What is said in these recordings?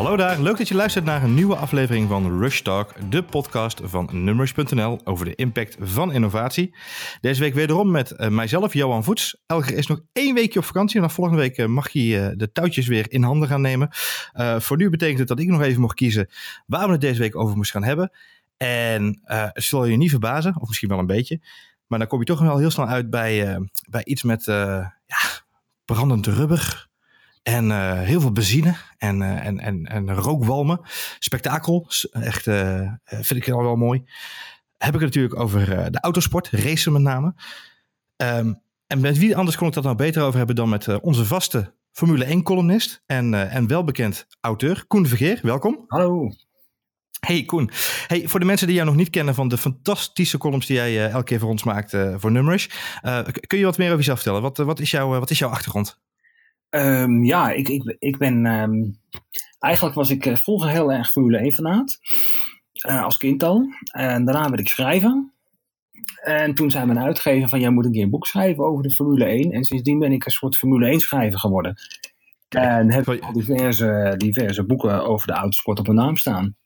Hallo daar, leuk dat je luistert naar een nieuwe aflevering van Rush Talk, de podcast van Numbers.nl over de impact van innovatie. Deze week wederom met uh, mijzelf, Johan Voets. Elger is nog één weekje op vakantie en dan volgende week uh, mag je uh, de touwtjes weer in handen gaan nemen. voor nu betekent het dat ik nog even mocht kiezen waar we het deze week over moesten gaan hebben. En het zal je niet verbazen, of misschien wel een beetje, maar dan kom je toch wel heel snel uit bij, bij iets met ja, brandend rubber, en uh, heel veel benzine en, uh, en, en, en rookwalmen. Spektakel, echt uh, vind ik al wel mooi. Heb ik het natuurlijk over de autosport, racen met name. Um, en met wie anders kon ik dat nou beter over hebben dan met onze vaste Formule 1 columnist en, en welbekend auteur, Koen Vergeer. Welkom. Hallo. Hey Koen. Hey, voor de mensen die jou nog niet kennen van de fantastische columns die jij elke keer voor ons maakt voor Nummers. kun je wat meer over jezelf vertellen? Wat, wat, is, jouw, wat is jouw achtergrond? Um, ja, ik, ik, ik ben. Um, eigenlijk was ik vroeger heel erg Formule 1 fanaat. Uh, als kind al. En daarna werd ik schrijver. En toen zei mijn uitgever van, jij moet een keer een boek schrijven over de Formule 1. En sindsdien ben ik een soort Formule 1 schrijver geworden. En heb ik al diverse, diverse boeken over de autosport op mijn naam staan.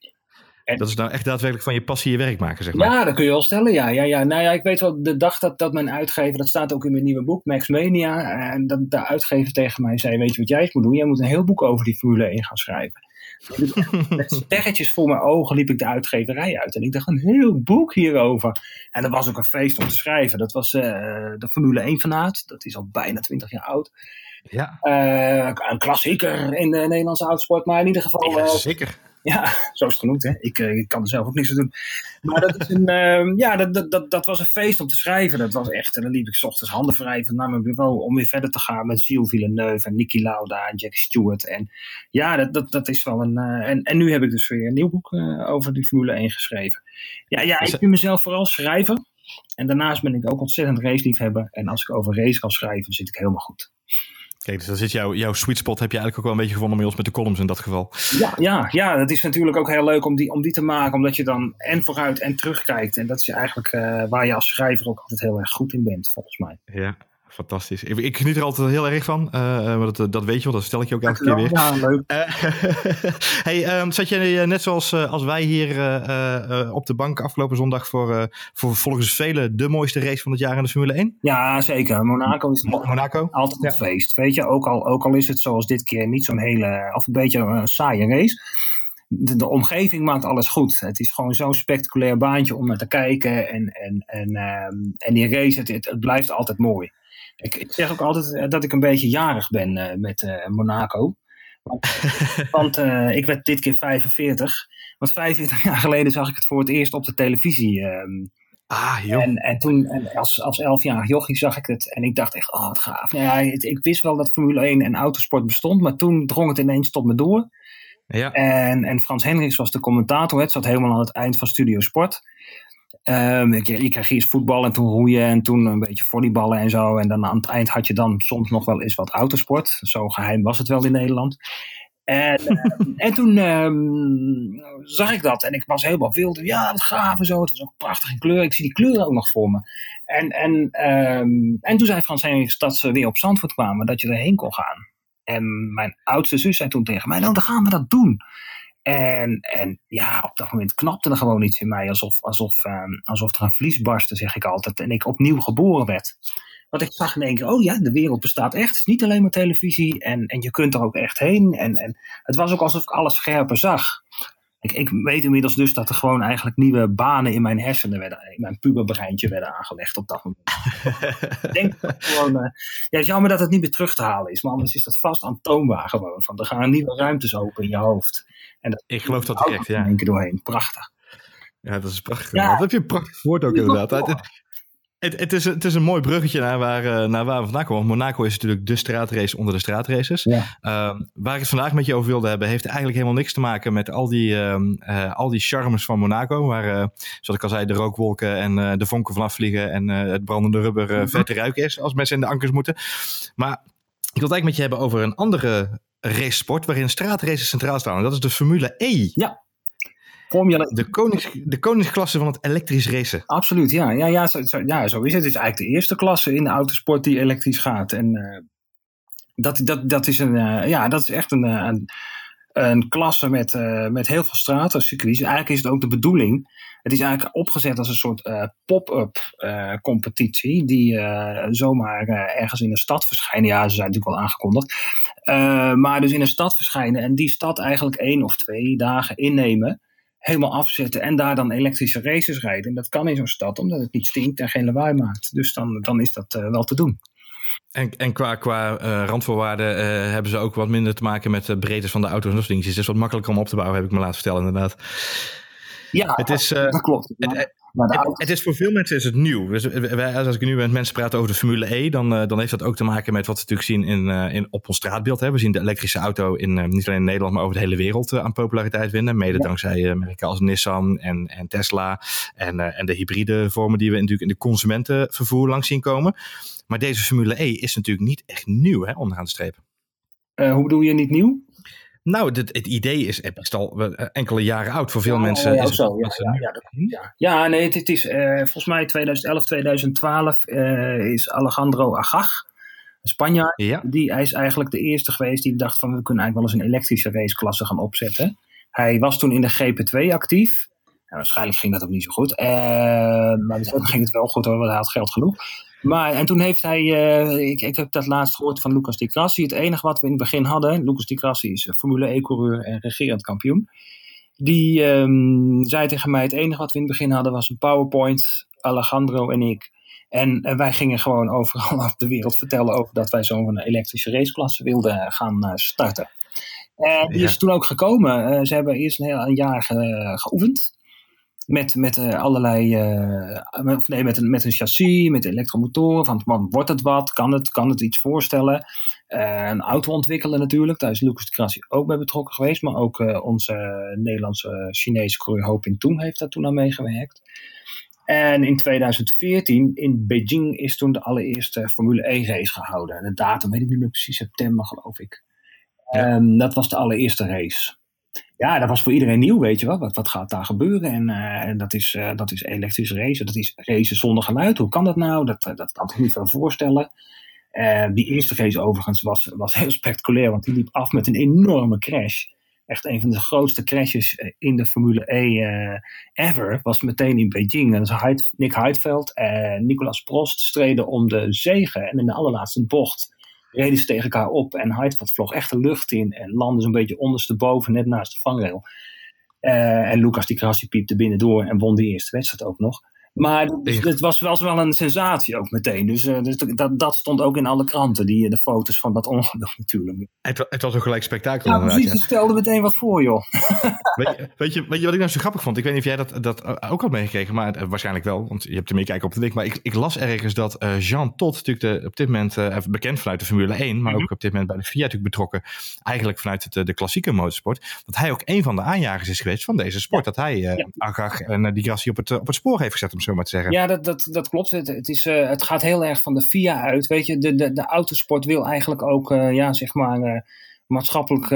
En, dat is nou echt daadwerkelijk van je passie je werk maken, zeg maar. Ja, dat kun je wel stellen, ja. ja, ja. Nou ja, ik weet wel, de dag dat, dat mijn uitgever, dat staat ook in mijn nieuwe boek, Max Mania, en dat de uitgever tegen mij zei, weet je wat jij eens moet doen? Jij moet een heel boek over die Formule 1 gaan schrijven. Met sterretjes voor mijn ogen liep ik de uitgeverij uit. En ik dacht, een heel boek hierover. En dat was ook een feest om te schrijven. Dat was uh, de Formule 1 fanaat. Dat is al bijna 20 jaar oud. Ja. Uh, een klassieker in de Nederlandse autosport. Maar in ieder geval... Ja, zeker. Ja, zo is het genoemd. Hè? Ik, eh, ik kan er zelf ook niks aan doen. Maar dat, is een, uh, ja, dat, dat, dat, was een feest om te schrijven. Dat was echt. En dan liep ik s ochtends handen wrijven naar mijn bureau om weer verder te gaan met Gilles Villeneuve en Nicky Lauda en Jack Stewart. En ja, dat, dat, dat is wel een. Uh, en, en nu heb ik dus weer een nieuw boek uh, over die Formule 1 geschreven. Ja, ja ik ben mezelf vooral schrijver. En daarnaast ben ik ook ontzettend raceliefhebber. En als ik over race kan schrijven, zit ik helemaal goed. Kijk, dus dan zit jouw, jouw sweet spot heb je eigenlijk ook wel een beetje gevonden bij ons met de columns in dat geval. Ja, ja, ja, dat is natuurlijk ook heel leuk om die, om die te maken, omdat je dan en vooruit en terugkijkt. En dat is eigenlijk uh, waar je als schrijver ook altijd heel erg goed in bent, volgens mij. Ja, fantastisch. Ik, ik, geniet er altijd heel erg van. Uh, maar dat, dat weet je wel, dat stel ik je ook elke keer weer. Ja, leuk. Uh, hey, um, zat je net zoals als wij hier op de bank afgelopen zondag voor, voor volgens velen de mooiste race van het jaar in de Formule 1? Ja, zeker. Monaco is Monaco? altijd een ja. feest. Weet je, ook al, ook al is het zoals dit keer niet zo'n hele, of een beetje een saaie race. De, de, omgeving maakt alles goed. Het is gewoon zo'n spectaculair baantje om naar te kijken. En, en, en, um, en die race, het, het blijft altijd mooi. Ik, ik, zeg ook altijd dat ik een beetje jarig ben uh, met uh, Monaco. Want, uh, ik werd dit keer 45. Want 45 jaar geleden zag ik het voor het eerst op de televisie. Um, ah, joh. En, en toen, en als, als 11-jarig jochie zag ik het. En ik dacht echt, oh wat gaaf. Nou ja, ik wist wel dat Formule 1 en autosport bestond. Maar toen drong het ineens tot me door. Ja. En, en Frans Hendricks was de commentator. Het zat helemaal aan het eind van Studio Sport. Um, je, je kreeg eerst voetbal en toen roeien en toen een beetje volleyballen en zo. En dan aan het eind had je dan soms nog wel eens wat autosport. Zo geheim was het wel in Nederland. En, en toen um, zag ik dat en ik was helemaal wild. Ja, wat gaaf en zo. Het was ook prachtig in kleur. Ik zie die kleuren ook nog voor me. En, en, um, en toen zei Frans Henriks dat ze weer op Zandvoort kwamen, dat je erheen kon gaan. En mijn oudste zus zei toen tegen mij, nou dan gaan we dat doen. En, en ja, op dat moment knapte er gewoon iets in mij. Alsof, alsof, um, alsof er een vlies barstte, zeg ik altijd. En ik opnieuw geboren werd. Want ik zag in één keer, oh ja, de wereld bestaat echt. Het is niet alleen maar televisie. En, en je kunt er ook echt heen. En, en het was ook alsof ik alles scherper zag. Ik, ik weet inmiddels dus dat er gewoon eigenlijk nieuwe banen in mijn hersenen werden, in mijn puberbreintje werden aangelegd op dat moment. ik denk gewoon, uh, ja, het is jammer dat het niet meer terug te halen is, maar anders is dat vast aantoonbaar gewoon. Van, er gaan nieuwe ruimtes open in je hoofd. En dat, ik geloof dat direct, ja. In één keer doorheen. Prachtig. Ja, dat is prachtig. Ja. Dat heb je een prachtig woord ook inderdaad. Het, het, is, het is een mooi bruggetje naar waar, uh, naar waar we vandaan komen. Monaco is natuurlijk de straatrace onder de straatraces. Ja. Uh, waar ik het vandaag met je over wilde hebben, heeft eigenlijk helemaal niks te maken met al die, uh, al die charmes van Monaco. Waar, eh, zoals ik al zei, de rookwolken en de vonken vanaf vliegen en het brandende rubber mm -hmm. ver te ruiken is als mensen in de ankers moeten. Maar ik wil het eigenlijk met je hebben over een andere racesport waarin straatraces centraal staan. En dat is de Formule E. Ja. Formule de, konings, de koningsklasse van het elektrisch racen. Absoluut, ja. Ja, ja, zo, zo, ja, zo is het. Het is eigenlijk de eerste klasse in de autosport die elektrisch gaat. En uh, dat, dat, dat, is een, uh, ja, dat is echt een, een, een klasse met, met heel veel stratencircuits. Eigenlijk is het ook de bedoeling. Het is eigenlijk opgezet als een soort pop-up competitie. Die zomaar ergens in een stad verschijnen. Ja, ze zijn natuurlijk al aangekondigd. maar dus in een stad verschijnen. En die stad eigenlijk één of twee dagen innemen. Helemaal afzetten. En daar dan elektrische races rijden. En dat kan in zo'n stad omdat het niet stinkt en geen lawaai maakt. Dus dan, dan is dat wel te doen. En, en qua, qua uh, randvoorwaarden uh, hebben ze ook wat minder te maken met de breedte van de auto's en dat dingetjes. Het is wat makkelijker om op te bouwen, heb ik me laten vertellen inderdaad. Ja, het is, uh, dat klopt. Het, het, het, is voor veel mensen is het nieuw. Dus wij, als ik nu met mensen praat over de Formule E, dan, dan heeft dat ook te maken met wat we natuurlijk zien in, in, op ons straatbeeld. Hè. We zien de elektrische auto in, niet alleen in Nederland, maar over de hele wereld aan populariteit winnen. Mede ja. dankzij merken als Nissan en, en Tesla en, en de hybride vormen die we natuurlijk in de consumentenvervoer langs zien komen. Maar deze Formule E is natuurlijk niet echt nieuw, hè, onderaan de streep. Hoe bedoel je niet nieuw? Nou, het, het, idee is best al eh, enkele jaren oud. Voor veel mensen ja, is het, zo, ja, ja, ja, ja, nee, het, is uh, volgens mij 2011, 2012 uh, is Alejandro Agag, een Spanjaard. Ja. Die, hij is eigenlijk de eerste geweest die dacht van we kunnen eigenlijk wel eens een elektrische raceklasse gaan opzetten. Hij was toen in de GP2 actief. En waarschijnlijk ging dat ook niet zo goed. maar misschien ging het wel goed hoor, want hij had geld genoeg. Maar, en toen heeft hij, uh, ik, ik heb dat laatst gehoord van Lucas Di Grassi. Het enige wat we in het begin hadden, Lucas Di Grassi is Formule E-coureur en regerend kampioen. Die um, zei tegen mij, het enige wat we in het begin hadden was een PowerPoint, Alejandro en ik. En, en wij gingen gewoon overal op de wereld vertellen over dat wij zo'n elektrische raceklasse wilden gaan uh, starten. En die ja. is toen ook gekomen. Uh, ze hebben eerst een heel een jaar ge, geoefend met, met uh, allerlei, uh, met, nee, met, een, met een chassis, met elektromotoren. Van, man, wordt het wat? Kan het, kan het iets voorstellen? Uh, een auto ontwikkelen natuurlijk. Daar is Lucas de Grassi ook bij betrokken geweest. Maar ook onze Nederlandse Chinese coureur Ho Toon heeft daar toen aan meegewerkt. En in 2014 in Beijing is toen de allereerste Formule 1 race gehouden. De datum weet ik niet meer precies, september geloof ik. Ja. Um, dat was de allereerste race ja, dat was voor iedereen nieuw, weet je wel. Wat, wat gaat daar gebeuren? En, uh, en dat, is, uh, dat is elektrisch racen. Dat is racen zonder geluid. Hoe kan dat nou? Dat, dat kan ik niet veel voorstellen. Uh, die eerste race overigens was, was heel spectaculair, want die liep af met een enorme crash. Echt een van de grootste crashes in de Formule E ever. Was meteen in Beijing. En Heid, Nick Heidveld en Nicolas Prost streden om de zegen. En in de allerlaatste bocht reden ze tegen elkaar op en Heidfeld vloog echt de lucht in en landde zo'n beetje ondersteboven, net naast de vangrail. Uh, en Lucas die Krassi piepte binnendoor en won die eerste wedstrijd ook nog. Maar het was, was wel een sensatie ook meteen. Dus, uh, dus dat, dat stond ook in alle kranten, die, de foto's van dat ongeluk natuurlijk. Het, het was ook gelijk spektakel. Ja, precies. Het stelde meteen wat voor, joh. weet, je, weet, je, weet je wat ik nou zo grappig vond? Ik weet niet of jij dat, dat ook had meegekregen, maar uh, waarschijnlijk wel. Want je hebt er meer kijken op de link. Maar ik, ik las ergens dat uh, Jean Todt, natuurlijk de, op dit moment bekend vanuit de Formule 1, maar mm -hmm. ook op dit moment bij de FIA natuurlijk betrokken, eigenlijk vanuit het, de klassieke motorsport, dat hij ook een van de aanjagers is geweest van deze sport. Ja. Dat hij ja. Agag en die Grassi op het, op het spoor heeft gezet, om maar zeggen. Ja, dat, dat, dat klopt. Het, het, is, uh, het gaat heel erg van de FIA uit. Weet je, de, de, de autosport wil eigenlijk ook, uh, ja, zeg maar, uh, maatschappelijk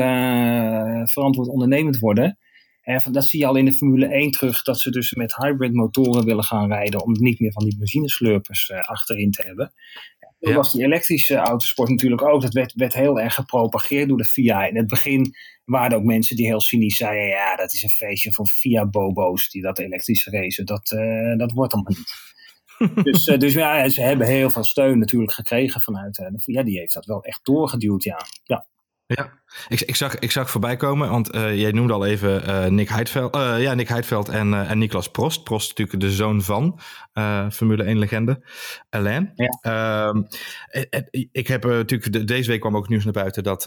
verantwoord ondernemend worden. En dat zie je al in de Formule 1 terug, dat ze dus met hybrid motoren willen gaan rijden om niet meer van die benzineslurpers achterin te hebben. Toen ja. was die elektrische autosport natuurlijk ook. Dat werd, werd heel erg gepropageerd door de FIA. In het begin waren er ook mensen die heel cynisch zeiden: ja, dat is een feestje voor FIA-bobo's die dat elektrische racen. Dat, uh, dat wordt allemaal niet. dus, uh, dus ja, ze hebben heel veel steun natuurlijk gekregen vanuit uh, de FIA. Die heeft dat wel echt doorgeduwd, ja. ja. Ja, ik, ik, zag, ik zag voorbij komen, want uh, jij noemde al even uh, Nick, Heidveld, uh, ja, Nick Heidveld en, en Niklas Prost. Prost natuurlijk de zoon van Formule 1-legende Alain. Ja. Ehm, ik heb natuurlijk, de, deze week kwam ook nieuws naar buiten dat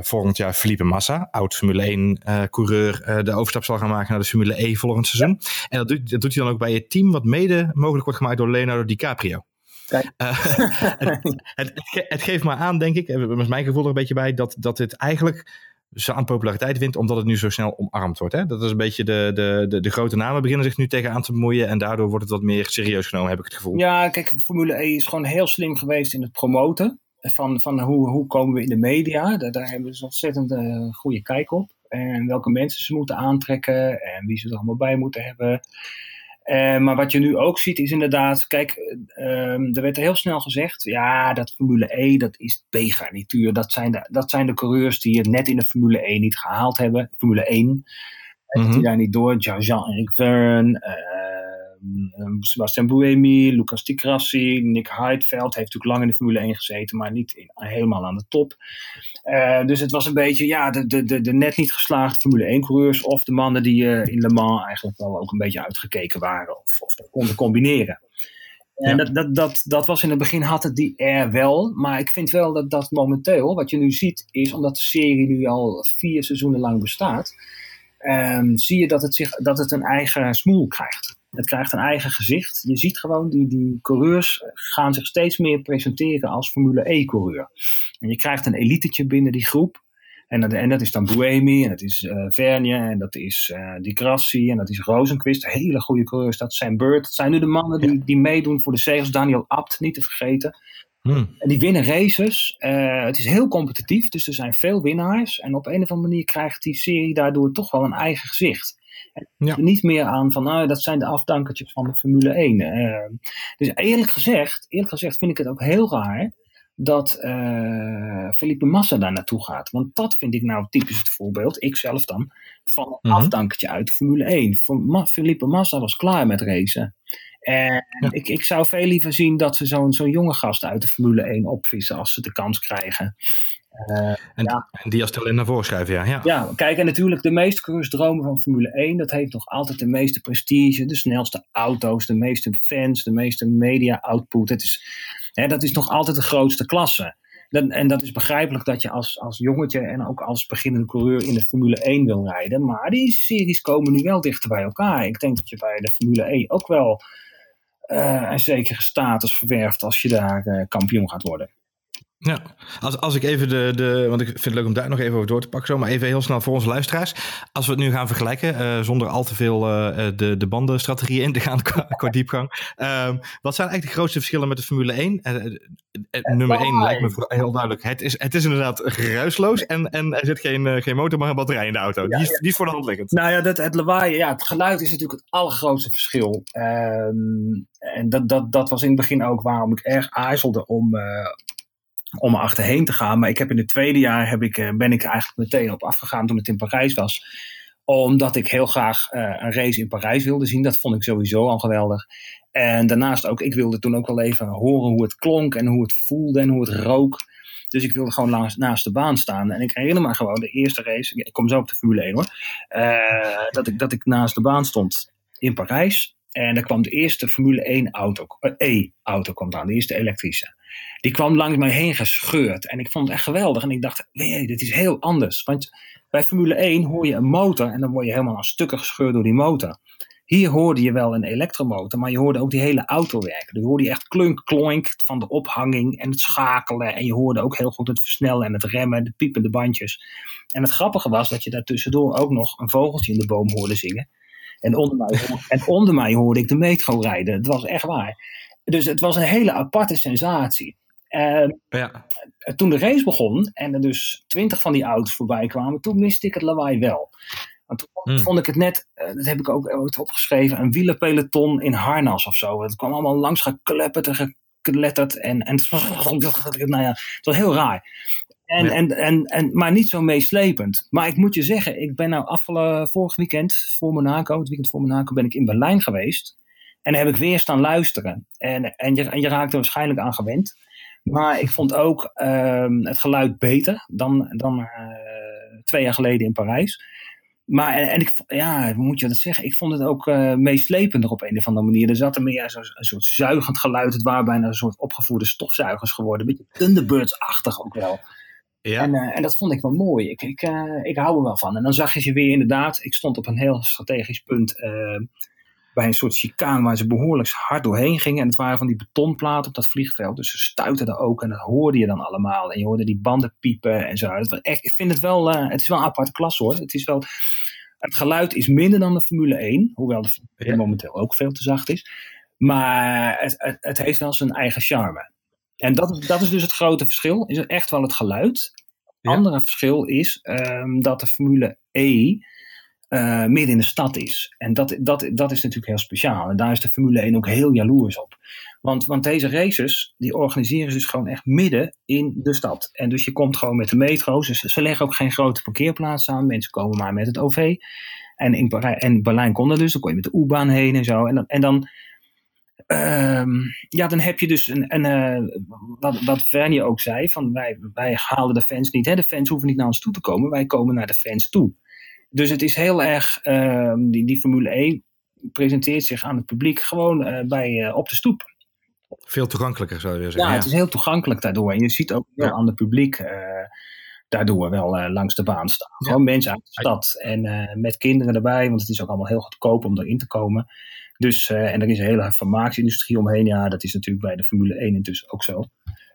volgend jaar Felipe Massa, oud Formule 1-coureur, de overstap zal gaan maken naar de Formule E volgend seizoen. En dat doet, dat doet hij dan ook bij het team wat mede mogelijk wordt gemaakt door Leonardo DiCaprio. Uh, het, het, het, geeft maar aan, denk ik, en is mijn gevoel er een beetje bij, dat, dat dit eigenlijk zo aan populariteit wint, omdat het nu zo snel omarmd wordt. Hè? Dat is een beetje de, de, de, de, grote namen beginnen zich nu tegenaan te bemoeien en daardoor wordt het wat meer serieus genomen, heb ik het gevoel. Ja, kijk, Formule E is gewoon heel slim geweest in het promoten. Van, van hoe, hoe komen we in de media? Daar, daar hebben ze ontzettend uh, goede kijk op. En welke mensen ze moeten aantrekken en wie ze er allemaal bij moeten hebben. Uh, maar wat je nu ook ziet is inderdaad, kijk, uh, er werd heel snel gezegd, ja, dat Formule E, dat is B-garnituur. Dat, zijn de, dat zijn de coureurs die het net in de Formule 1 niet gehaald hebben, Formule 1. Mm -hmm. Die daar niet door, Jean-Eric Verne, uh, Sebastian Buemi, Lucas Di Grassi, Nick Heidfeld heeft natuurlijk lang in de Formule 1 gezeten, maar niet in, helemaal aan de top. Uh, dus het was een beetje ja, de, de, de, de net niet geslaagde Formule 1 coureurs of de mannen die uh, in Le Mans eigenlijk wel ook een beetje uitgekeken waren of, of dat konden combineren. En ja. dat, dat, dat, dat was in het begin had het die er wel, maar ik vind wel dat dat momenteel, wat je nu ziet, is omdat de serie nu al vier seizoenen lang bestaat, um, zie je dat het, zich, dat het een eigen smoel krijgt. Het krijgt een eigen gezicht. Je ziet gewoon, die, die coureurs gaan zich steeds meer presenteren als Formule E-coureur. En je krijgt een elitetje binnen die groep. En dat, en dat is dan Buemi, en dat is uh, Vergne, en dat is uh, Di Grassi, en dat is Rosenquist. Hele goede coureurs. Dat zijn Bird. Dat zijn nu de mannen die, die meedoen voor de zegels. Daniel Abt, niet te vergeten. Hmm. En die winnen races. Uh, het is heel competitief, dus er zijn veel winnaars. En op een of andere manier krijgt die serie daardoor toch wel een eigen gezicht. Ja. Niet meer aan van, nou, dat zijn de afdankertjes van de Formule 1. Uh, dus eerlijk gezegd, eerlijk gezegd vind ik het ook heel raar dat uh, Felipe Massa daar naartoe gaat. Want dat vind ik nou typisch het voorbeeld, ik zelf dan, van een mm-hmm. afdankertje uit de Formule 1. Ma Felipe Massa was klaar met racen. En ja. ik, ik zou veel liever zien dat ze zo'n zo'n jonge gast uit de Formule 1 opvissen als ze de kans krijgen. Uh, en, ja. en, die als talent naar voren schrijven, ja. ja. Ja, kijk, en natuurlijk de meeste dromen van Formule 1. Dat heeft nog altijd de meeste prestige, de snelste auto's, de meeste fans, de meeste media-output. Het is, hè, dat is nog altijd de grootste klasse. Dat, en dat is begrijpelijk dat je als, als jongetje en ook als beginnende coureur in de Formule 1 wil rijden. Maar die series komen nu wel dichter bij elkaar. Ik denk dat je bij de Formule 1 ook wel uh, een zekere status verwerft als je daar uh, kampioen gaat worden. Ja, als, als ik even de, de. Want ik vind het leuk om daar nog even over door te pakken, zo. Maar even heel snel voor onze luisteraars. Als we het nu gaan vergelijken, uh, zonder al te veel uh, de, de bandenstrategieën in te gaan qua, qua diepgang. Uh, wat zijn eigenlijk de grootste verschillen met de Formule 1? nummer 1 lijkt me heel duidelijk. Het is, het is inderdaad geruisloos en, en er zit geen, geen motor, maar een batterij in de auto. Ja, die, is, die is voor de hand liggend. Nou ja, dat, het lawaai, ja, het geluid is natuurlijk het allergrootste verschil. Um, en dat, dat, dat was in het begin ook waarom ik erg aarzelde om om er achterheen te gaan. Maar ik heb in het tweede jaar heb ik, ben ik eigenlijk meteen op afgegaan toen het in Parijs was. Omdat ik heel graag uh, een race in Parijs wilde zien. Dat vond ik sowieso al geweldig. En daarnaast ook, ik wilde toen ook wel even horen hoe het klonk en hoe het voelde en hoe het rook. Dus ik wilde gewoon langs, naast de baan staan. En ik herinner me gewoon de eerste race, ik kom zo op de Formule 1 hoor, uh, dat, ik, dat ik naast de baan stond in Parijs. En er kwam de eerste Formule 1 auto, E-auto kwam aan, de eerste elektrische die kwam langs mij heen gescheurd. En ik vond het echt geweldig. En ik dacht, nee, dit is heel anders. Want bij Formule 1 hoor je een motor en dan word je helemaal aan stukken gescheurd door die motor. Hier hoorde je wel een elektromotor, maar je hoorde ook die hele auto werken. Je hoorde echt klunk, klonk van de ophanging en het schakelen. En je hoorde ook heel goed het versnellen en het remmen, de piepende bandjes. En het grappige was dat je daartussendoor ook nog een vogeltje in de boom hoorde zingen. En onder mij, en onder mij hoorde ik de metro rijden. Het was echt waar. Dus het was een hele aparte sensatie. En ja. toen de race begon en er dus twintig van die auto's voorbij kwamen, toen miste ik het lawaai wel. Want toen hmm. vond ik het net, eh, dat heb ik ook ooit opgeschreven, een wielerpeloton in harnas of zo. Het kwam allemaal langs geklepperd en gekletterd en, en het, was, nou ja, het was heel raar. En, en, en, en, maar niet zo meeslepend. Maar ik moet je zeggen, ik ben nou afgelopen vorig weekend voor Monaco, het weekend voor Monaco, ben ik in Berlijn geweest. En daar heb ik weer staan luisteren. En, en, je, en je raakt er waarschijnlijk aan gewend. Maar ik vond ook um, het geluid beter dan, dan uh, twee jaar geleden in Parijs. Maar en, en, ik, ja, hoe moet je dat zeggen? Ik vond het ook uh, meeslepender op een of andere manier. Er zat er meer zo, een soort zuigend geluid. Het waren bijna een soort opgevoerde stofzuigers geworden. Een beetje Thunderbirds-achtig ook wel. Ja. En, uh, en dat vond ik wel mooi. Ik, ik, uh, ik hou er wel van. En dan zag je ze weer inderdaad. Ik stond op een heel strategisch punt bij een soort chicane waar ze behoorlijk hard doorheen gingen. En het waren van die betonplaten op dat vliegveld. Dus ze stuiten er ook en dat hoorde je dan allemaal. En je hoorde die banden piepen en zo. echt, ik vind het wel, het is wel een aparte klas hoor. Het is wel, het geluid is minder dan de Formule 1. Hoewel de Formule 1 momenteel ook veel te zacht is. Maar het, het, het, heeft wel zijn eigen charme. En dat, dat is dus het grote verschil. Is echt wel het geluid. Het andere verschil is um, dat de Formule E uh, midden in de stad is. En dat, dat, dat is natuurlijk heel speciaal. En daar is de Formule 1 ook heel jaloers op. Want, want deze races, die organiseren ze dus gewoon echt midden in de stad. En dus je komt gewoon met de metro. Dus ze leggen ook geen grote parkeerplaatsen aan. Mensen komen maar met het OV. En in en Berlijn kon dat dus. Dan kon je met de U-baan heen en zo. En dan, en dan Ehm, ja, dan heb je dus een, een uh, wat, wat Vernie ook zei, van wij, wij halen de fans niet. Hè? De fans hoeven niet naar ons toe te komen, wij komen naar de fans toe. Dus het is heel erg, ehm, die, die Formule 1 presenteert zich aan het publiek gewoon uh, bij, uh, op de stoep. Veel toegankelijker zou je zeggen. Ja, ja, het is heel toegankelijk daardoor. En je ziet ook wel aan het publiek daardoor wel langs de baan staan. Gewoon mensen uit de stad en met kinderen erbij, want het is ook allemaal heel goedkoop om erin te komen. Dus, uh, en er is een hele farmacie-industrie omheen. Ja, dat is natuurlijk bij de Formule 1 intussen ook zo.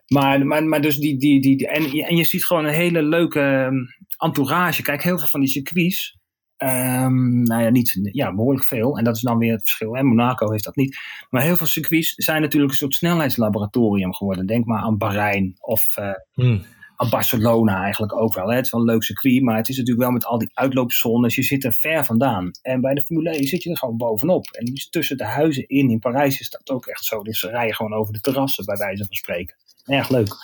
Maar, maar, maar dus die, die, die, en, en je ziet gewoon een hele leuke ehm, entourage. Kijk, heel veel van die circuits. Um, nou ja, niet, ja, behoorlijk veel. En dat is dan weer het verschil. Hè? Monaco heeft dat niet. Maar heel veel circuits zijn natuurlijk een soort snelheidslaboratorium geworden. Denk maar aan Bahrein of uh, hmm Barcelona eigenlijk ook wel. Hè. Het is wel een leuk circuit, maar het is natuurlijk wel met al die uitloopzones. Je zit er ver vandaan. En bij de Formule 1 zit je er gewoon bovenop. En dus tussen de huizen in, in Parijs is dat ook echt zo. Dus ze rijden gewoon over de terrassen, bij wijze van spreken. Erg leuk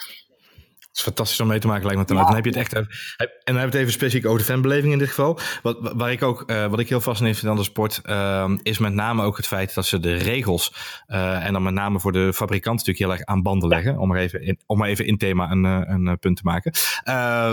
is fantastisch om mee te maken, lijkt me dan. Dan heb je het echt. En dan hebben we het even specifiek over de fanbeleving in dit geval. Wat, waar ik ook, uh, wat ik heel fascinerend vind aan de sport, uh, is met name ook het feit dat ze de regels, uh, en dan met name voor de fabrikant natuurlijk heel erg aan banden leggen. Om er even in, om maar even in thema een, een punt te maken.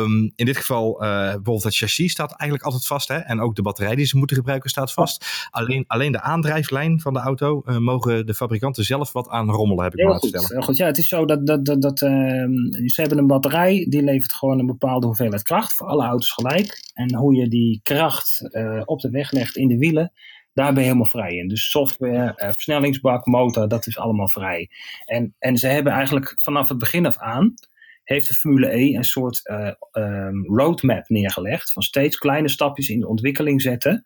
Um, in dit geval, bijvoorbeeld het chassis staat eigenlijk altijd vast. Hè? En ook de batterij die ze moeten gebruiken staat vast. Alleen, alleen de aandrijflijn van de auto mogen de fabrikanten zelf wat aan rommelen, heb ik laten stellen. Heel goed, ja, het is zo dat, dat, dat, dat ehm, ze hebben een batterij die levert gewoon een bepaalde hoeveelheid kracht voor alle auto's gelijk. En hoe je die kracht uh, op de weg legt in de wielen, daar ben je helemaal vrij in. Dus software, uh, versnellingsbak, motor, dat is allemaal vrij. En, en ze hebben eigenlijk vanaf het begin af aan, heeft de Formule E een soort uh, um, roadmap neergelegd. Van steeds kleine stapjes in de ontwikkeling zetten.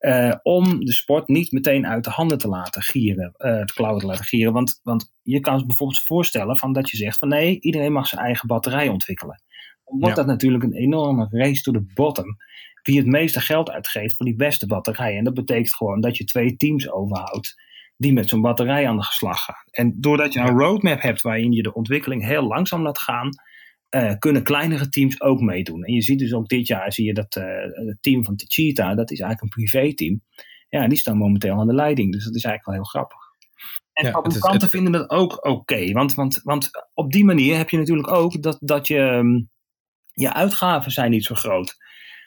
Uh, om de sport niet meteen uit de handen te laten gieren, uh, te klauwen te laten gieren. Want, want je kan je bijvoorbeeld voorstellen van dat je zegt van nee, iedereen mag zijn eigen batterij ontwikkelen. Dan wordt dat natuurlijk een enorme race to the bottom. Wie het meeste geld uitgeeft voor die beste batterij. En dat betekent gewoon dat je twee teams overhoudt die met zo'n batterij aan de slag gaan. En doordat je een roadmap hebt waarin je de ontwikkeling heel langzaam laat gaan, uh, kunnen kleinere teams ook meedoen. En je ziet dus ook dit jaar, zie je dat uh, het team van Tichita, dat is eigenlijk een privé-team. Ja, die staan momenteel aan de leiding. Dus dat is eigenlijk wel heel grappig. En ja, fabrikanten het... vinden dat ook oké. want, want, want op die manier heb je natuurlijk ook dat, dat je, um, je uitgaven zijn niet zo groot.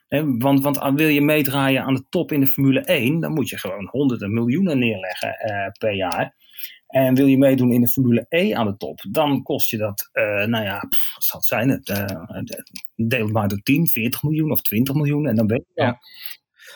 He, want, want wil je meedraaien aan de top in de Formule 1, dan moet je gewoon honderden miljoenen neerleggen uh, per jaar. En wil je meedoen in de Formule E aan de top, dan kost je dat, uh, nou ja, pff, zal het zijn? Het, uh, deel maar door 10, 40 miljoen of 20 miljoen en dan ben je ja.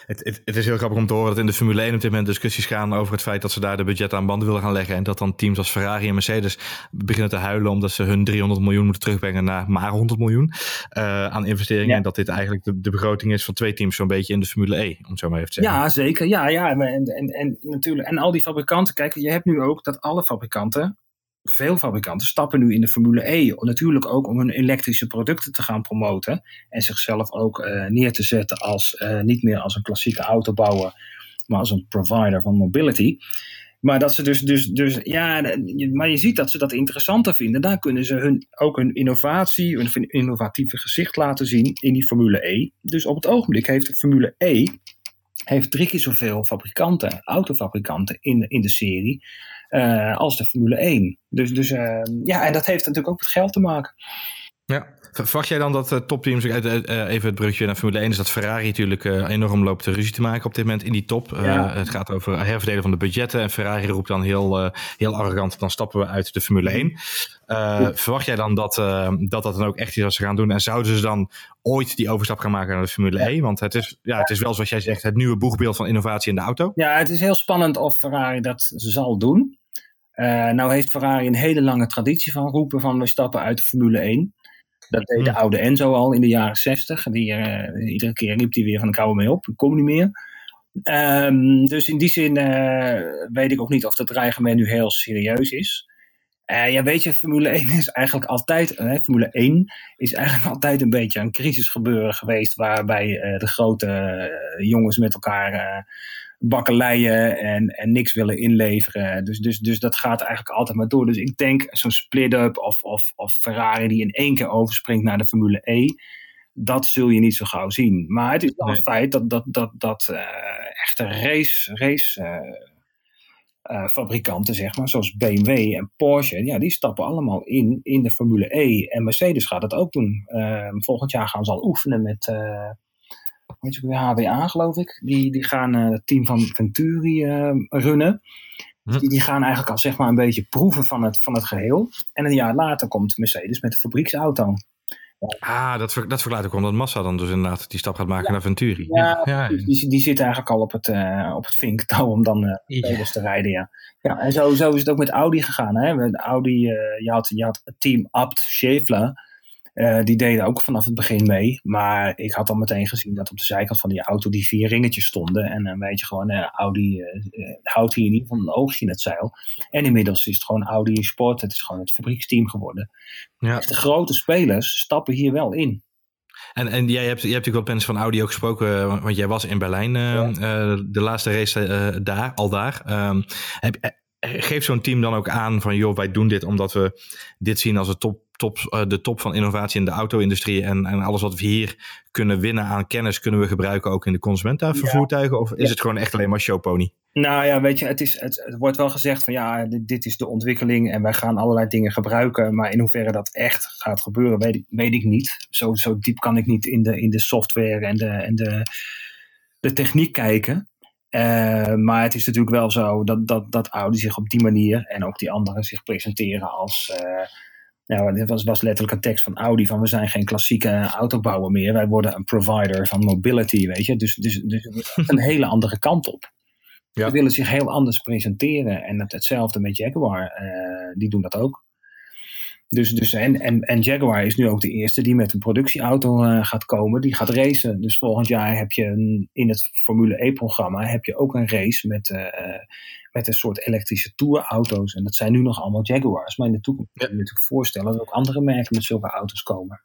Het, het, het, is heel grappig om te horen dat in de Formule 1 op dit moment discussies gaan over het feit dat ze daar de budget aan banden willen gaan leggen. En dat dan teams als Ferrari en Mercedes beginnen te huilen omdat ze hun 300 miljoen moeten terugbrengen naar maar 100 miljoen uh, aan investeringen. En dat dit eigenlijk de, de, begroting is van twee teams zo'n beetje in de Formule E, om zo maar even te zeggen. Ja, zeker. Ja, ja. En, en, en, natuurlijk, en al die fabrikanten, kijk, je hebt nu ook dat alle fabrikanten veel fabrikanten stappen nu in de Formule E. Natuurlijk ook om hun elektrische producten te gaan promoten. En zichzelf ook uh, neer te zetten als uh, niet meer als een klassieke autobouwer, maar als een provider van mobility. Maar dat ze dus, dus, dus ja, maar je ziet dat ze dat interessanter vinden. Daar kunnen ze hun, ook hun innovatie, hun innovatieve gezicht laten zien in die Formule E. Dus op het ogenblik heeft de Formule E heeft drie keer zoveel fabrikanten, autofabrikanten in in de serie uh, als de Formule 1. Dus, dus uh, ja, en dat heeft natuurlijk ook met geld te maken. Ja, Verwacht jij dan dat uh, topteams, uh, even het brugje naar Formule 1, is dat Ferrari natuurlijk uh, enorm loopt ruzie te maken op dit moment in die top. Ja. Het gaat over herverdelen van de budgetten en Ferrari roept dan heel, heel arrogant, dan stappen we uit de Formule 1. Verwacht jij dan dat, dat dat dan ook echt is wat ze gaan doen en zouden ze dan ooit die overstap gaan maken naar de Formule ja. 1? Want het is, ja, het is wel zoals jij zegt, het nieuwe boegbeeld van innovatie in de auto. Ja, het is heel spannend of Ferrari dat zal doen. Nou heeft Ferrari een hele lange traditie van roepen van we stappen uit de Formule 1. Dat deed de hmm. oude Enzo al in de jaren 60. Die, uh, iedere keer riep hij weer van ik hou mee op, ik kom niet meer. Um, dus in die zin uh, weet ik ook niet of dat dreigement nu heel serieus is. Uh, ja, weet je, Formule 1 is eigenlijk altijd, Formule 1 is eigenlijk altijd een beetje een crisisgebeuren geweest, waarbij de grote jongens met elkaar bakkeleien en, en niks willen inleveren. Dus, dus, dus dat gaat eigenlijk altijd maar door. Dus ik denk zo'n split-up of, of, of Ferrari die in één keer overspringt naar de Formule E, dat zul je niet zo gauw zien. Maar het is wel een feit dat, dat, dat, dat echte race, race uh, fabrikanten, zeg maar, zoals BMW en Porsche, ja, die stappen allemaal in in de Formule E. En Mercedes gaat dat ook doen. Uh, volgend jaar gaan ze al oefenen met, weet je, HWA, geloof ik. Die, die gaan het team van Venturi runnen. Hm. Die, die, gaan eigenlijk al zeg maar een beetje proeven van het, van het geheel. En een jaar later komt Mercedes met de fabrieksauto. Ah, dat, ver, dat verklaart ook omdat Massa dan dus inderdaad die stap gaat maken naar Venturi. Ja, ja, Die, die zit eigenlijk al op het, uh, op het vinktouw om dan uh, te rijden, ja. Ja, en zo, zo is het ook met Audi gegaan. Hè? Met Audi, uh, je, had, je had het team Abt Scheffler. Uh, die deden ook vanaf het begin mee. Maar ik had al meteen gezien dat op de zijkant van die auto die vier ringetjes stonden. En dan weet je gewoon, uh, Audi houdt hier in ieder geval een oogje in het zeil. En inmiddels is het gewoon Audi Sport. Het is gewoon het fabrieksteam geworden. Ja. Dus de grote spelers stappen hier wel in. En, en jij hebt, hebt natuurlijk wel mensen van Audi ook gesproken, want jij was in Berlijn de laatste race daar, al daar. Um, heb, geeft zo'n team dan ook aan van joh, wij doen dit omdat we dit zien als de top, top, uh, de top van innovatie in de auto-industrie en, en alles wat we hier kunnen winnen aan kennis kunnen we gebruiken ook in de consumentenvervoertuigen? Of is het gewoon echt alleen maar showpony? Nou ja, weet je, het, is, het, het, wordt wel gezegd van ja, dit, dit, is de ontwikkeling en wij gaan allerlei dingen gebruiken. Maar in hoeverre dat echt gaat gebeuren, weet ik, weet ik niet. Zo, zo diep kan ik niet in de, in de software en de, en de, de techniek kijken. Uh, maar het is natuurlijk wel zo dat, dat, dat Audi zich op die manier en ook die anderen zich presenteren als. Uh, nou, dit was, was letterlijk een tekst van Audi: van we zijn geen klassieke autobouwer meer, wij worden een provider van mobility, weet je. Dus, dus, dus een hele andere kant op. Ja. Ze willen zich heel anders presenteren. En hetzelfde met Jaguar, uh, die doen dat ook. Dus, dus, en, en, en Jaguar is nu ook de eerste die met een productieauto uh, gaat komen. Die gaat racen. Dus volgend jaar heb je een, in het Formule E-programma heb je ook een race met, uh, met een soort elektrische tourauto's. En dat zijn nu nog allemaal Jaguars. Maar in de toekomst kun je je natuurlijk voorstellen dat ook andere merken met zulke auto's komen.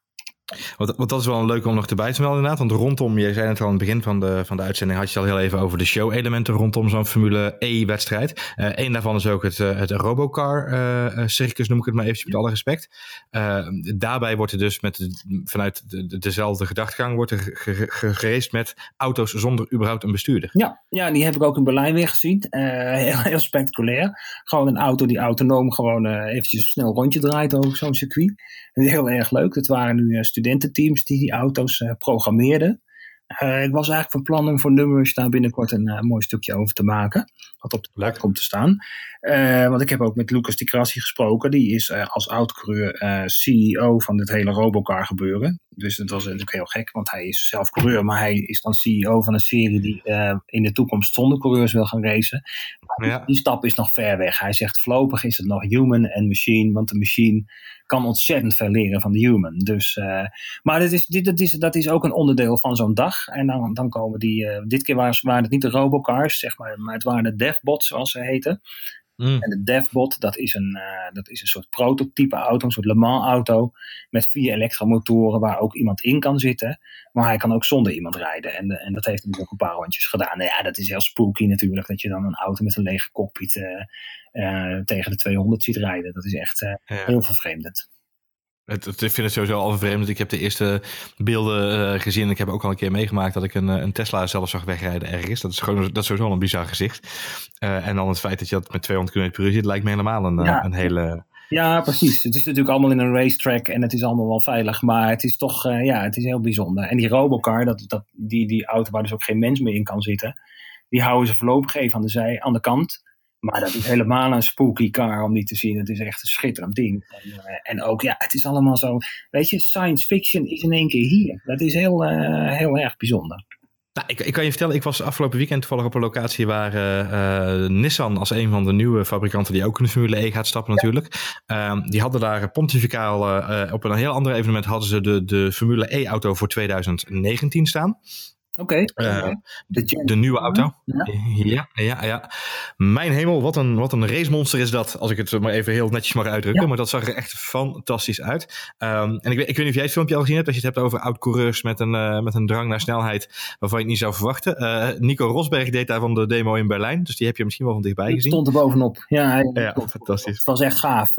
Want, want, dat is wel een leuk om nog erbij te melden inderdaad. Want rondom, je zei het al aan het begin van de, van de uitzending, had je het al heel even over de show-elementen rondom zo'n Formule E-wedstrijd. Uh, een daarvan is ook het, uh, het Robocar-circus, uh, noem ik het maar eventjes met alle respect. daarbij wordt er dus met vanuit de, dezelfde gedachtegang wordt er geraced met auto's zonder überhaupt een bestuurder. Ja, ja die heb ik ook in Berlijn weer gezien. heel, heel spectaculair. Gewoon een auto die autonoom gewoon eventjes snel rondje draait over zo'n circuit. Heel erg leuk. Het waren nu studententeams die die auto's uh, programmeerden. Uh, ik was eigenlijk van plan om voor Numbers daar binnenkort een uh, mooi stukje over te maken. Wat op de plek komt te staan. Uh, want ik heb ook met Lucas Di Grassi gesproken. Die is als oud-coureur CEO van dit hele Robocar gebeuren. Dus dat was natuurlijk heel gek, want hij is zelf coureur. Maar hij is dan CEO van een serie die in de toekomst zonder coureurs wil gaan racen. Ja. Die, die stap is nog ver weg. Hij zegt voorlopig is het nog human en machine. Want de machine kan ontzettend veel leren van de human. Dus, maar is, dit, dat, is, dat is ook een onderdeel van zo'n dag. En dan, dan komen die, uh, dit keer waren, waren het niet de robocars, zeg maar, maar het waren de devbots zoals ze heten. Mm. En de DevBot, dat is, een, uh, dat is een soort prototype auto, een soort Le Mans auto. Met vier elektromotoren waar ook iemand in kan zitten. Maar hij kan ook zonder iemand rijden. En, en dat heeft hij ook een paar rondjes gedaan. Nou ja, dat is heel spooky natuurlijk. Dat je dan een auto met een lege cockpit tegen de 200 ziet rijden. Dat is echt ja. heel vervreemdend. Het, het, ik vind het sowieso al vervreemd. Ik heb de eerste beelden uh, gezien. Ik heb ook al een keer meegemaakt dat ik een, een Tesla zelf zag wegrijden ergens. Dat is gewoon dat is sowieso een bizar gezicht. Uh, en dan het feit dat je dat met 200 km per uur ziet, lijkt me helemaal een, ja. een hele... Ja, precies. Het is natuurlijk allemaal in een racetrack en het is allemaal wel veilig. Maar het is toch, uh, ja, het is heel bijzonder. En die Robocar, dat, dat, die, die auto waar dus ook geen mens meer in kan zitten. Die houden ze voorlopig even aan de, zij, aan de kant. Maar dat is helemaal een spooky car om die te zien. Het is echt een schitterend ding. En, uh, en, ook, ja, het is allemaal zo. Weet je, science fiction is in één keer hier. Dat is heel, uh, heel erg bijzonder. Nou, ik, ik, kan je vertellen, ik was afgelopen weekend toevallig op een locatie waar uh, Nissan als een van de nieuwe fabrikanten die ook in de Formule E gaat stappen natuurlijk. Ja. die hadden daar pontificaal op een heel ander evenement hadden ze de, de Formule E auto voor 2019 staan. Oké. Uh, de, de, nieuwe auto. Ja. ja. Ja, ja, Mijn hemel, wat een, wat een racemonster is dat. Als ik het maar even heel netjes mag uitdrukken. Maar dat zag er echt fantastisch uit. Um, en ik, ik weet niet of jij het filmpje al gezien hebt. Als je het hebt over oud-coureurs met, een uh, met een drang naar snelheid. Waarvan je het niet zou verwachten. Uh, Nico Rosberg deed daar van de demo in Berlijn. Dus die heb je misschien wel van dichtbij gezien. stond er bovenop. Ja, hij, ja fantastisch. Het was echt gaaf.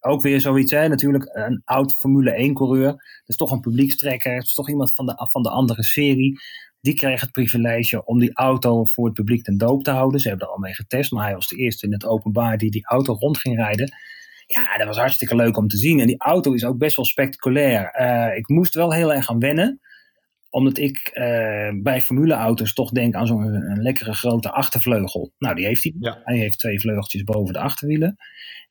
ook weer zoiets, hè. Natuurlijk een oud Formule 1 coureur. Dat is toch een publiekstrekker. Het is toch iemand van de, van de andere serie die kreeg het privilege om die auto voor het publiek ten doop te houden. Ze hebben er al mee getest, maar hij was de eerste in het openbaar die die auto rond ging rijden. Ja, dat was hartstikke leuk om te zien. En die auto is ook best wel spectaculair. Uh, ik moest wel heel erg aan wennen omdat ik uh, bij formuleauto's toch denk aan zo'n lekkere grote achtervleugel. Nou, die heeft hij. Ja. Hij heeft twee vleugeltjes boven de achterwielen.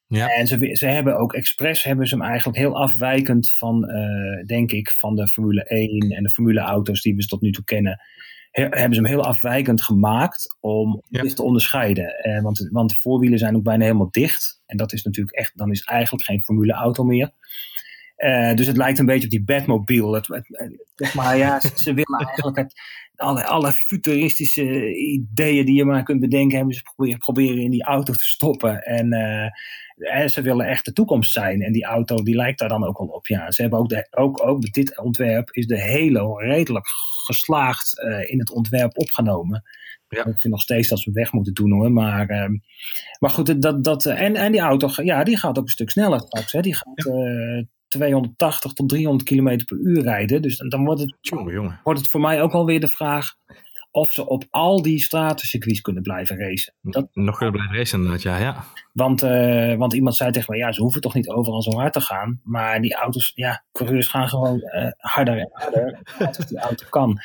Ja. En ze, ze hebben ook expres hebben ze hem eigenlijk heel afwijkend van, uh, denk ik, van de Formule 1 en de Formule auto's die we tot nu toe kennen. hebben ze hem heel afwijkend gemaakt om ja. dit te onderscheiden. Uh, want, want de voorwielen zijn ook bijna helemaal dicht. En dat is natuurlijk echt, dan is eigenlijk geen Formule auto meer. Uh, dus het lijkt een beetje op die Batmobile. Het, het, maar ja, ze, ze willen eigenlijk het, alle, alle futuristische ideeën die je maar kunt bedenken, hebben ze proberen, proberen in die auto te stoppen. En uh, ze willen echt de toekomst zijn. En die auto die lijkt daar dan ook wel op. Ja, ze hebben ook, de, ook, ook dit ontwerp is de Halo redelijk geslaagd uh, in het ontwerp opgenomen. Ja. Ik vind nog steeds dat ze weg moeten doen hoor. Maar, uh, maar goed, dat, dat, en, en die auto ja, die gaat ook een stuk sneller straks. Hè. Die gaat ja. 280 tot 300 km per uur rijden. Dus dan wordt het, wordt het voor mij ook alweer de vraag of ze op al die stratencircuits kunnen blijven racen. Dat, Nog kunnen blijven racen inderdaad, ja. ja. Want, uh, want iemand zei tegen mij, ja, ze hoeven toch niet overal zo hard te gaan. Maar die auto's, ja, coureurs gaan gewoon uh, harder en harder als die auto kan.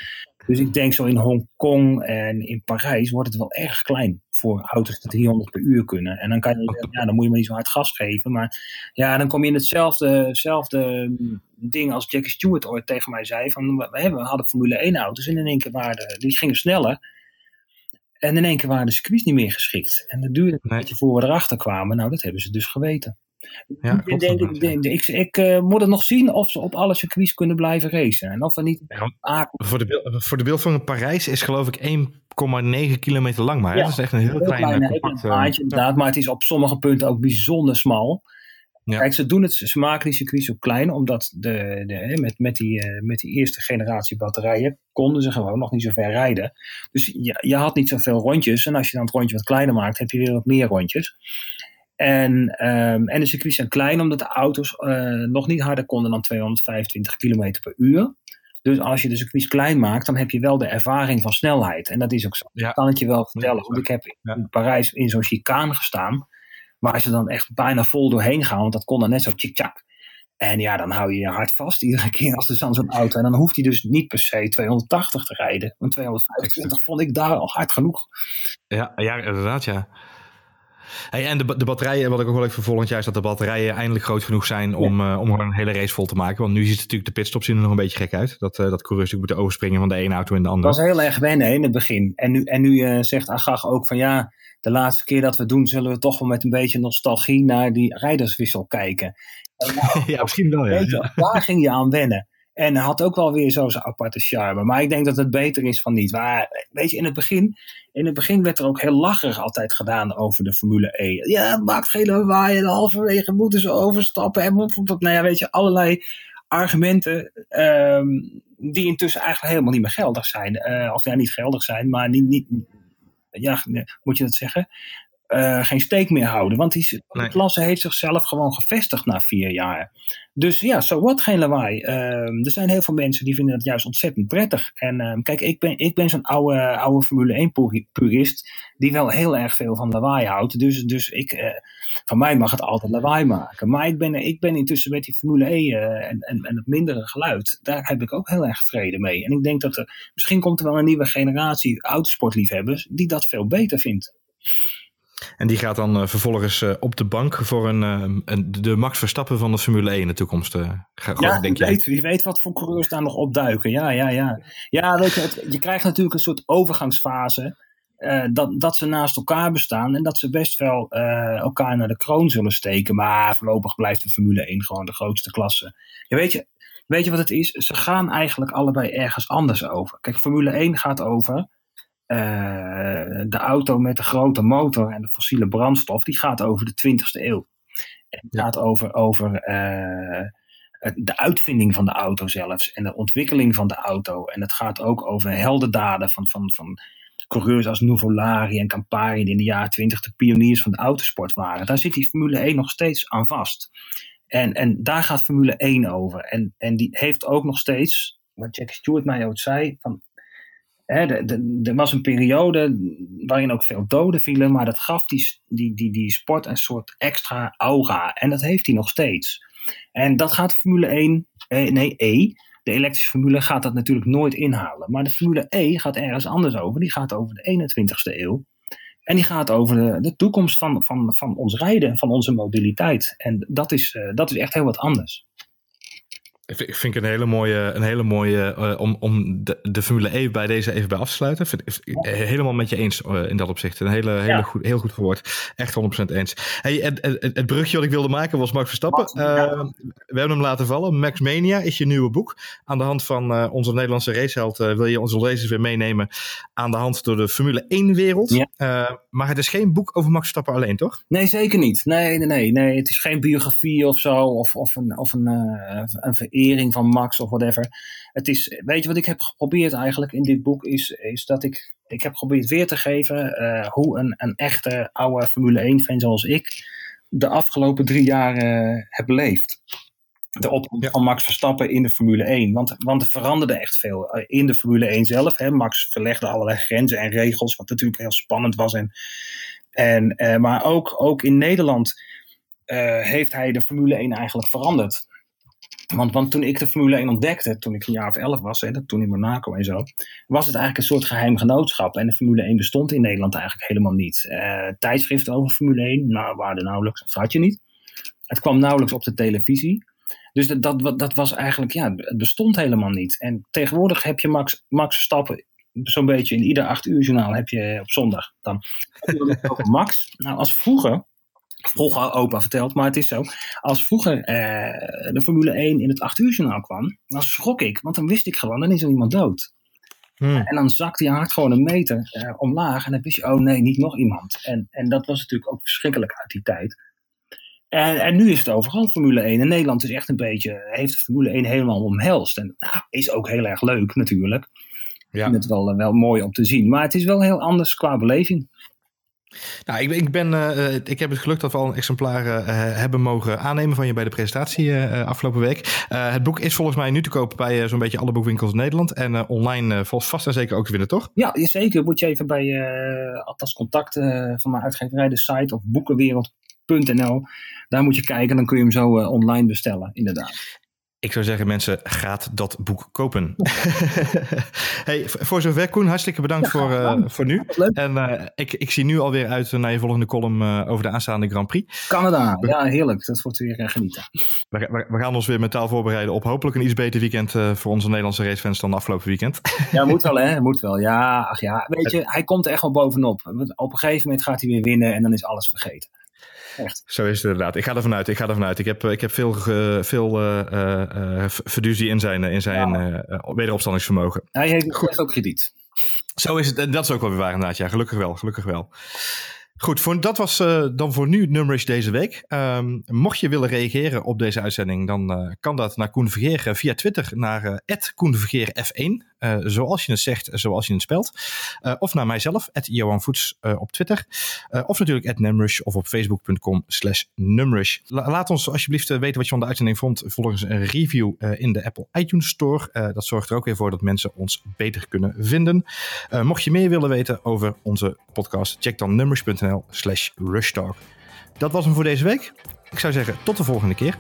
Dus ik denk zo in Hongkong en in Parijs wordt het wel erg klein voor auto's die 300 per uur kunnen. En dan kan je, ja, dan moet je maar niet zo hard gas geven. Maar ja, dan kom je in hetzelfde, ding als Jackie Stewart ooit tegen mij zei. Van, we, we hadden Formule 1 auto's en in één keer waren die gingen sneller. En in één keer waren de circuits niet meer geschikt. En dat duurde een beetje voor we erachter kwamen. Nou, dat hebben ze dus geweten. Ja, ik, denk, ik, denk, ik, ik uh, moet het nog zien of ze op alle circuits kunnen blijven racen. En of er niet. Ja, voor, de, voor de beeld van Parijs is geloof ik 1,9 kilometer lang. Maar ja, dat is echt een heel, heel klein, klein compact, maatje, inderdaad. Maar het is op sommige punten ook bijzonder smal. Ja. Kijk, ze, doen het, ze maken die circuits ook klein, omdat de, de, met, met, die, uh, met die eerste generatie batterijen konden ze gewoon nog niet zo ver rijden. Dus je, je had niet zoveel rondjes. En als je dan het rondje wat kleiner maakt, heb je weer wat meer rondjes. En, um, en de circuits zijn klein omdat de auto's uh, nog niet harder konden dan 225 km per uur. Dus als je de circuits klein maakt, dan heb je wel de ervaring van snelheid. En dat is ook zo. Ja. Dat kan ik je wel vertellen. Want ik heb in Parijs in zo'n chicane gestaan. Waar ze dan echt bijna vol doorheen gaan. Want dat kon dan net zo tjik En ja, dan hou je je hart vast iedere keer als er dan zo'n auto. En dan hoeft hij dus niet per se 280 te rijden. Want 225 vond ik daar al hard genoeg. Ja, ja inderdaad ja. Hey, en de, de batterijen, wat ik ook wel even voor volgend jaar is dat de batterijen eindelijk groot genoeg zijn om, ja. uh, om een hele race vol te maken. Want nu ziet het natuurlijk de pitstops zien er nog een beetje gek uit. Dat, uh, dat coureurs moeten overspringen van de ene auto in de andere. Dat was heel erg wennen in het begin. En nu, en nu uh, zegt Agag ook van ja, de laatste keer dat we doen zullen we toch wel met een beetje nostalgie naar die rijderswissel kijken. Nou, ja, misschien wel ja. Daar ging je aan wennen. En had ook wel weer zo zijn aparte charme. Maar ik denk dat het beter is van niet. Maar weet je, in het begin, in het begin werd er ook heel lacherig altijd gedaan over de Formule E. Ja, maakt geen lawaai en halverwege moeten ze overstappen. En nou ja, weet je, allerlei argumenten um, die intussen eigenlijk helemaal niet meer geldig zijn. Uh, of ja, niet geldig zijn, maar niet, niet ja, moet je dat zeggen? Uh, geen steek meer houden. Want die, nee. klasse heeft zichzelf gewoon gevestigd na vier jaar. Dus ja, zo wat geen lawaai. Uh, er zijn heel veel mensen die vinden dat juist ontzettend prettig. En uh, kijk, ik ben, ik ben zo'n oude, oude Formule 1 purist die wel heel erg veel van lawaai houdt. Dus, dus ik, uh, van mij mag het altijd lawaai maken. Maar ik ben, ik ben intussen met die Formule 1 en, en, en het mindere geluid, daar heb ik ook heel erg vrede mee. En ik denk dat er, misschien komt er wel een nieuwe generatie autosportliefhebbers die dat veel beter vindt. En die gaat dan uh, vervolgens uh, op de bank voor een, uh, een, de Max Verstappen van de Formule 1 in de toekomst. Ga, ja, denk wie, weet, wie weet wat voor coureurs daar nog opduiken. Ja, ja, ja. Ja, weet je, het, je krijgt natuurlijk een soort overgangsfase. dat, dat ze naast elkaar bestaan en dat ze best wel elkaar naar de kroon zullen steken. Maar voorlopig blijft de Formule 1 gewoon de grootste klasse. Je weet je, weet je wat het is? Ze gaan eigenlijk allebei ergens anders over. Kijk, Formule 1 gaat over de auto met de grote motor en de fossiele brandstof. Die gaat over de 20ste eeuw. Het gaat over, over de uitvinding van de auto zelfs en de ontwikkeling van de auto. En het gaat ook over heldendaden van, van, van coureurs als Nuvolari en Campari, die in de jaren twintig de pioniers van de autosport waren. Daar zit die Formule 1 nog steeds aan vast. En, en daar gaat Formule 1 over. En, en die heeft ook nog steeds, wat Jack Stewart mij ook zei, van, er was een periode waarin ook veel doden vielen, maar dat gaf die, die, die, die sport een soort extra aura. En dat heeft hij nog steeds. En dat gaat Formule 1, eh, nee E, de elektrische formule gaat dat natuurlijk nooit inhalen. Maar de Formule E gaat ergens anders over. Die gaat over de 21ste eeuw. En die gaat over de, de toekomst van, van, van ons rijden, van onze mobiliteit. En dat is, uh, dat is echt heel wat anders. Ik vind het een hele mooie, een hele mooie uh, om, om de, de, Formule E bij deze even bij af te sluiten. Vind, ja. Helemaal met je eens uh, in dat opzicht. Een hele, hele goed, heel goed verwoord. Echt 100% eens. Hey, het, het, het, brugje wat ik wilde maken was Max Verstappen. Max, uh, we hebben hem laten vallen. Max Mania is je nieuwe boek. Aan de hand van onze Nederlandse raceheld wil je onze lezers weer meenemen aan de hand door de Formule 1 wereld. maar het is geen boek over Max Verstappen alleen, toch? Nee, zeker niet. Nee, nee, nee. nee. Het is geen biografie of zo. Of, of een, of een, een van Max of whatever. Het is, weet je wat ik heb geprobeerd eigenlijk in dit boek? Is, is dat ik, ik heb geprobeerd weer te geven uh, hoe een, een echte oude Formule 1 fan zoals ik de afgelopen drie jaar uh, heb beleefd. De opkomst ja. van Max Verstappen in de Formule 1. Want, want er veranderde echt veel uh, in de Formule 1 zelf. Hè. Max verlegde allerlei grenzen en regels, wat natuurlijk heel spannend was. En, en, maar ook, ook in Nederland heeft hij de Formule 1 eigenlijk veranderd. Want, want toen ik de Formule 1 ontdekte, toen ik een jaar of elf was, hè, toen in Monaco en zo, was het eigenlijk een soort geheim genootschap. En de Formule 1 bestond in Nederland eigenlijk helemaal niet. Uh, tijdschriften over Formule 1, nou, waren er nauwelijks, of had je niet. Het kwam nauwelijks op de televisie. Dus dat, dat, dat was eigenlijk, ja, het bestond helemaal niet. En tegenwoordig heb je Max, Max Verstappen zo'n beetje in ieder acht uur journaal heb je op zondag. Dan Max. Nou, als vroeger vroeger opa verteld, maar het is zo. Als vroeger eh, de Formule 1 in het 8 uur journaal kwam, dan schrok ik, want dan wist ik gewoon, dan is er iemand dood. Hmm. En dan zakte je hart gewoon een meter eh, omlaag en dan wist je, oh nee, niet nog iemand. En, en dat was natuurlijk ook verschrikkelijk uit die tijd. En, en nu is het overal Formule 1. En Nederland is echt een beetje, heeft Formule 1 helemaal omhelst. En nou, is ook heel erg leuk natuurlijk. Ja. Ik vind het wel, wel mooi om te zien. Maar het is wel heel anders qua beleving. Nou, ik, ik, ben, uh, ik heb het geluk dat we al een exemplaar uh, hebben mogen aannemen van je bij de presentatie afgelopen week. het boek is volgens mij nu te kopen bij zo'n beetje alle boekwinkels in Nederland. En online volgens vast en zeker ook te winnen, toch? Ja, zeker. Moet je even bij althans contact van mijn uitgeverij, de site of boekenwereld.nl. Daar moet je kijken, dan kun je hem zo online bestellen, inderdaad. Ik zou zeggen, mensen, gaat dat boek kopen. hey, voor zover, Koen, hartstikke bedankt voor, uh, voor nu. En uh, ik, ik zie nu alweer uit naar je volgende column uh, over de aanstaande Grand Prix. Canada, ja, heerlijk. Dat wordt weer genieten. We, we, we, gaan ons weer mentaal voorbereiden op hopelijk een iets beter weekend voor onze Nederlandse racefans dan afgelopen weekend. ja, moet wel, hè? Moet wel. Ja, ach ja. Weet je, hij komt er echt wel bovenop. Op een gegeven moment gaat hij weer winnen en dan is alles vergeten echt. Zo is het inderdaad. Ik ga ervan uit. Ik ga ervan uit. Ik heb, ik heb veel, ge, veel uh, in zijn, in zijn ja. wederopstandingsvermogen. Hij heeft Goed. ook krediet. Zo is het. En dat is ook wel weer waar inderdaad. Ja, gelukkig wel. Gelukkig wel. Goed, voor, dat was dan voor nu Numbers deze week. Ehm, mocht je willen reageren op deze uitzending, dan kan dat naar Koen Vergeer via Twitter naar uh, @koenvergeerf1. Eh, zoals je het zegt, zoals je het spelt. Eh, of naar mijzelf, at Johan Voets eh, op Twitter. of natuurlijk at Numrush of op facebook.com slash laat ons alsjeblieft weten wat je van de uitzending vond. Volgens een review in de Apple iTunes Store. dat zorgt er ook weer voor dat mensen ons beter kunnen vinden. mocht je meer willen weten over onze podcast, check dan numrush.nl slash rushtalk. Dat was hem voor deze week. Ik zou zeggen, tot de volgende keer.